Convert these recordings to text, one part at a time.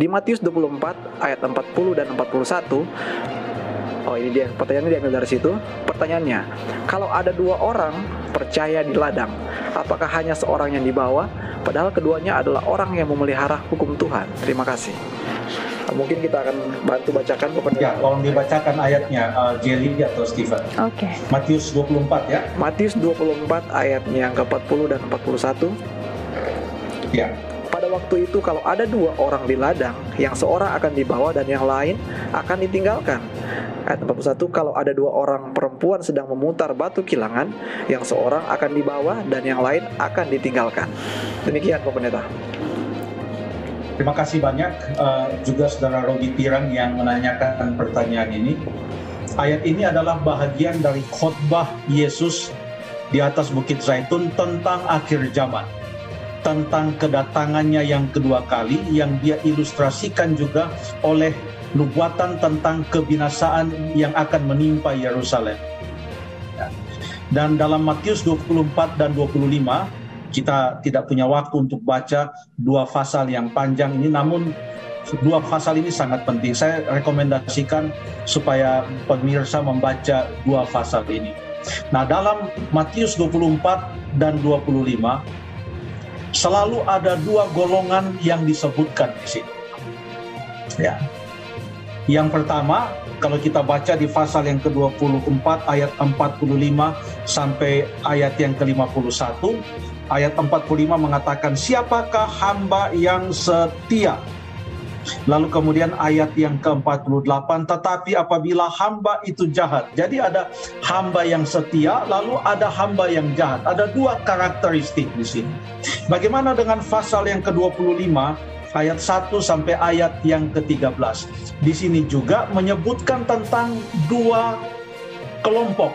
Di Matius 24 ayat 40 dan 41 Oh ini dia pertanyaannya diambil dari situ. Pertanyaannya, kalau ada dua orang percaya di ladang, apakah hanya seorang yang dibawa? Padahal keduanya adalah orang yang memelihara hukum Tuhan. Terima kasih. Mungkin kita akan bantu bacakan Bapak Ya, tolong dibacakan ayatnya uh, Jelly atau Stephen. Oke. Okay. Matius 24 ya. Matius 24 ayatnya yang ke-40 dan 41. Ya. Waktu itu kalau ada dua orang di ladang, yang seorang akan dibawa dan yang lain akan ditinggalkan. Ayat 41, kalau ada dua orang perempuan sedang memutar batu kilangan, yang seorang akan dibawa dan yang lain akan ditinggalkan. Demikian Pak Pendeta. Terima kasih banyak uh, juga saudara Rogi Tirang yang menanyakan pertanyaan ini. Ayat ini adalah bahagian dari khotbah Yesus di atas Bukit Zaitun tentang akhir zaman tentang kedatangannya yang kedua kali yang dia ilustrasikan juga oleh nubuatan tentang kebinasaan yang akan menimpa Yerusalem. Ya. Dan dalam Matius 24 dan 25 kita tidak punya waktu untuk baca dua pasal yang panjang ini namun dua pasal ini sangat penting. Saya rekomendasikan supaya pemirsa membaca dua pasal ini. Nah, dalam Matius 24 dan 25 selalu ada dua golongan yang disebutkan di sini. Ya. Yang pertama, kalau kita baca di pasal yang ke-24 ayat 45 sampai ayat yang ke-51, ayat 45 mengatakan siapakah hamba yang setia Lalu kemudian ayat yang ke-48, tetapi apabila hamba itu jahat. Jadi ada hamba yang setia, lalu ada hamba yang jahat. Ada dua karakteristik di sini. Bagaimana dengan pasal yang ke-25, ayat 1 sampai ayat yang ke-13. Di sini juga menyebutkan tentang dua kelompok,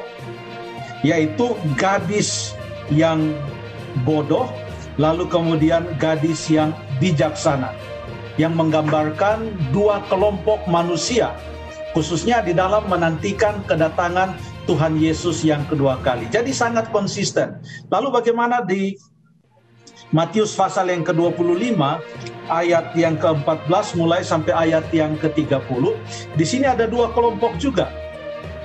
yaitu gadis yang bodoh, lalu kemudian gadis yang bijaksana yang menggambarkan dua kelompok manusia, khususnya di dalam menantikan kedatangan Tuhan Yesus yang kedua kali. Jadi sangat konsisten. Lalu bagaimana di Matius pasal yang ke-25 ayat yang ke-14 mulai sampai ayat yang ke-30. Di sini ada dua kelompok juga.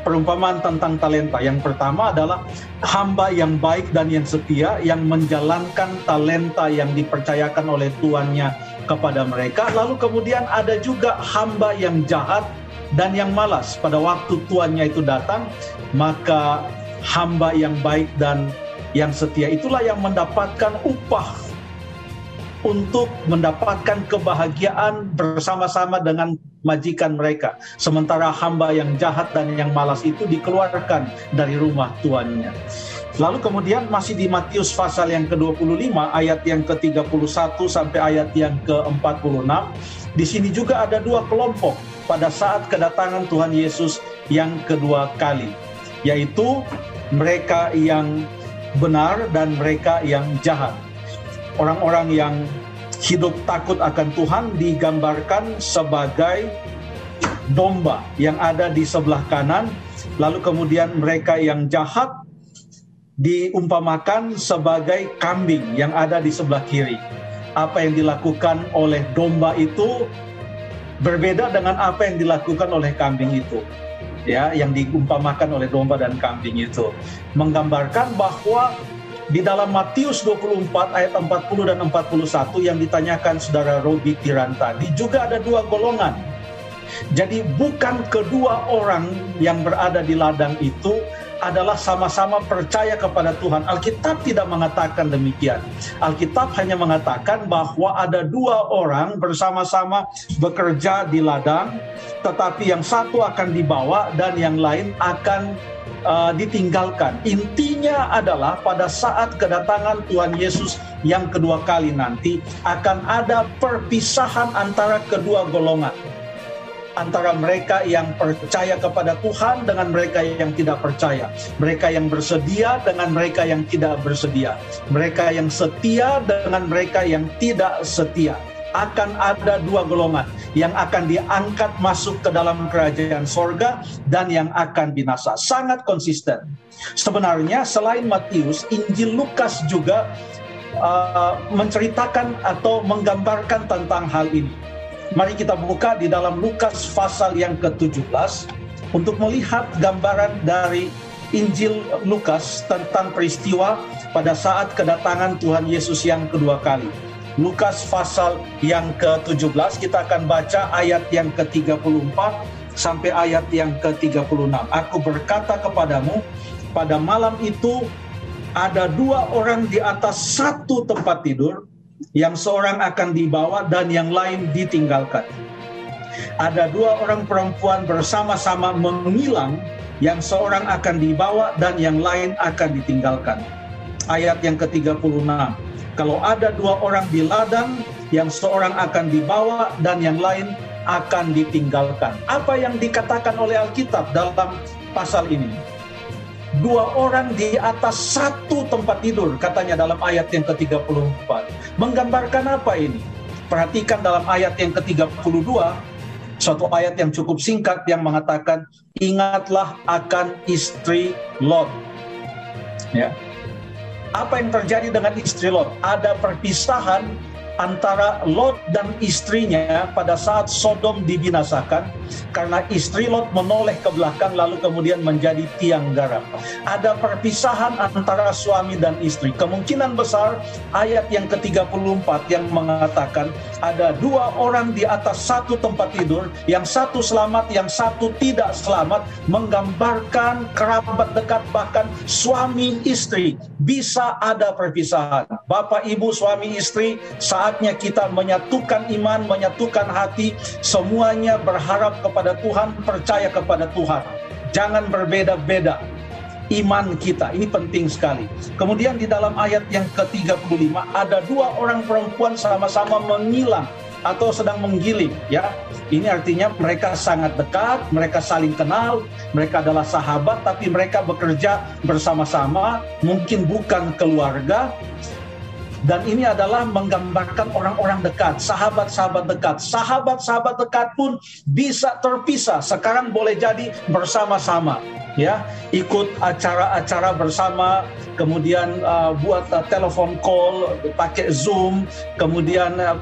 Perumpamaan tentang talenta. Yang pertama adalah hamba yang baik dan yang setia yang menjalankan talenta yang dipercayakan oleh tuannya kepada mereka. Lalu kemudian ada juga hamba yang jahat dan yang malas. Pada waktu tuannya itu datang, maka hamba yang baik dan yang setia itulah yang mendapatkan upah untuk mendapatkan kebahagiaan bersama-sama dengan majikan mereka. Sementara hamba yang jahat dan yang malas itu dikeluarkan dari rumah tuannya. Lalu kemudian masih di Matius pasal yang ke-25 ayat yang ke-31 sampai ayat yang ke-46. Di sini juga ada dua kelompok pada saat kedatangan Tuhan Yesus yang kedua kali, yaitu mereka yang benar dan mereka yang jahat. Orang-orang yang hidup takut akan Tuhan digambarkan sebagai domba yang ada di sebelah kanan, lalu kemudian mereka yang jahat diumpamakan sebagai kambing yang ada di sebelah kiri. Apa yang dilakukan oleh domba itu berbeda dengan apa yang dilakukan oleh kambing itu. Ya, yang diumpamakan oleh domba dan kambing itu menggambarkan bahwa di dalam Matius 24 ayat 40 dan 41 yang ditanyakan saudara Robi Tiran tadi juga ada dua golongan. Jadi bukan kedua orang yang berada di ladang itu adalah sama-sama percaya kepada Tuhan. Alkitab tidak mengatakan demikian. Alkitab hanya mengatakan bahwa ada dua orang bersama-sama bekerja di ladang, tetapi yang satu akan dibawa dan yang lain akan uh, ditinggalkan. Intinya adalah pada saat kedatangan Tuhan Yesus yang kedua kali nanti akan ada perpisahan antara kedua golongan antara mereka yang percaya kepada Tuhan dengan mereka yang tidak percaya, mereka yang bersedia dengan mereka yang tidak bersedia, mereka yang setia dengan mereka yang tidak setia. Akan ada dua golongan yang akan diangkat masuk ke dalam kerajaan sorga dan yang akan binasa. Sangat konsisten. Sebenarnya selain Matius, Injil Lukas juga uh, menceritakan atau menggambarkan tentang hal ini Mari kita buka di dalam Lukas pasal yang ke-17 untuk melihat gambaran dari Injil Lukas tentang peristiwa pada saat kedatangan Tuhan Yesus yang kedua kali. Lukas pasal yang ke-17 kita akan baca ayat yang ke-34 sampai ayat yang ke-36. Aku berkata kepadamu, pada malam itu ada dua orang di atas satu tempat tidur, yang seorang akan dibawa dan yang lain ditinggalkan. Ada dua orang perempuan bersama-sama mengilang, yang seorang akan dibawa dan yang lain akan ditinggalkan. Ayat yang ke-36. Kalau ada dua orang di ladang, yang seorang akan dibawa dan yang lain akan ditinggalkan. Apa yang dikatakan oleh Alkitab dalam pasal ini? dua orang di atas satu tempat tidur katanya dalam ayat yang ke-34. Menggambarkan apa ini? Perhatikan dalam ayat yang ke-32 suatu ayat yang cukup singkat yang mengatakan ingatlah akan istri Lot. Ya. Apa yang terjadi dengan istri Lot? Ada perpisahan antara Lot dan istrinya pada saat Sodom dibinasakan karena istri Lot menoleh ke belakang lalu kemudian menjadi tiang garam. Ada perpisahan antara suami dan istri. Kemungkinan besar ayat yang ke-34 yang mengatakan ada dua orang di atas satu tempat tidur, yang satu selamat, yang satu tidak selamat, menggambarkan kerabat dekat bahkan suami istri bisa ada perpisahan. Bapak, Ibu, suami, istri saat saatnya kita menyatukan iman, menyatukan hati, semuanya berharap kepada Tuhan, percaya kepada Tuhan. Jangan berbeda-beda iman kita. Ini penting sekali. Kemudian di dalam ayat yang ke-35 ada dua orang perempuan sama-sama mengilang atau sedang menggiling ya. Ini artinya mereka sangat dekat, mereka saling kenal, mereka adalah sahabat tapi mereka bekerja bersama-sama, mungkin bukan keluarga, dan ini adalah menggambarkan orang-orang dekat, sahabat-sahabat dekat. Sahabat-sahabat dekat pun bisa terpisah. Sekarang boleh jadi bersama-sama ya ikut acara-acara bersama kemudian uh, buat uh, telepon call pakai zoom kemudian uh,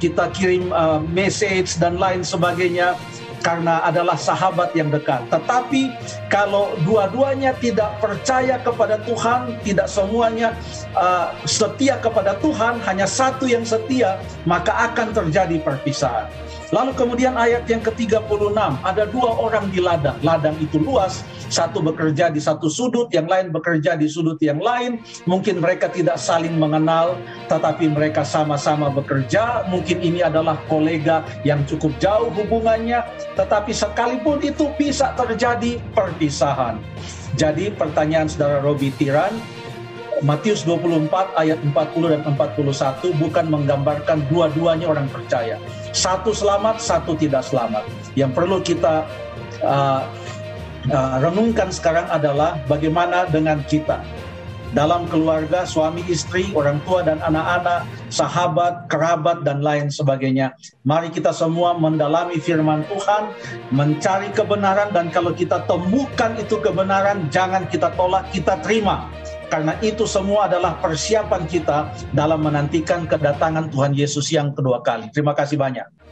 kita kirim uh, message dan lain sebagainya karena adalah sahabat yang dekat. Tetapi kalau dua-duanya tidak percaya kepada Tuhan, tidak semuanya uh, setia kepada Tuhan, hanya satu yang setia, maka akan terjadi perpisahan. Lalu kemudian ayat yang ke-36, ada dua orang di ladang. Ladang itu luas, satu bekerja di satu sudut, yang lain bekerja di sudut yang lain. Mungkin mereka tidak saling mengenal, tetapi mereka sama-sama bekerja. Mungkin ini adalah kolega yang cukup jauh hubungannya, tetapi sekalipun itu bisa terjadi perpisahan. Jadi pertanyaan saudara Robi Tiran, Matius 24 ayat 40 dan 41 bukan menggambarkan dua-duanya orang percaya. Satu selamat, satu tidak selamat. Yang perlu kita uh, uh, renungkan sekarang adalah bagaimana dengan kita dalam keluarga, suami istri, orang tua dan anak-anak, sahabat, kerabat, dan lain sebagainya. Mari kita semua mendalami firman Tuhan, mencari kebenaran, dan kalau kita temukan itu kebenaran, jangan kita tolak, kita terima. Karena itu semua adalah persiapan kita dalam menantikan kedatangan Tuhan Yesus yang kedua kali. Terima kasih banyak.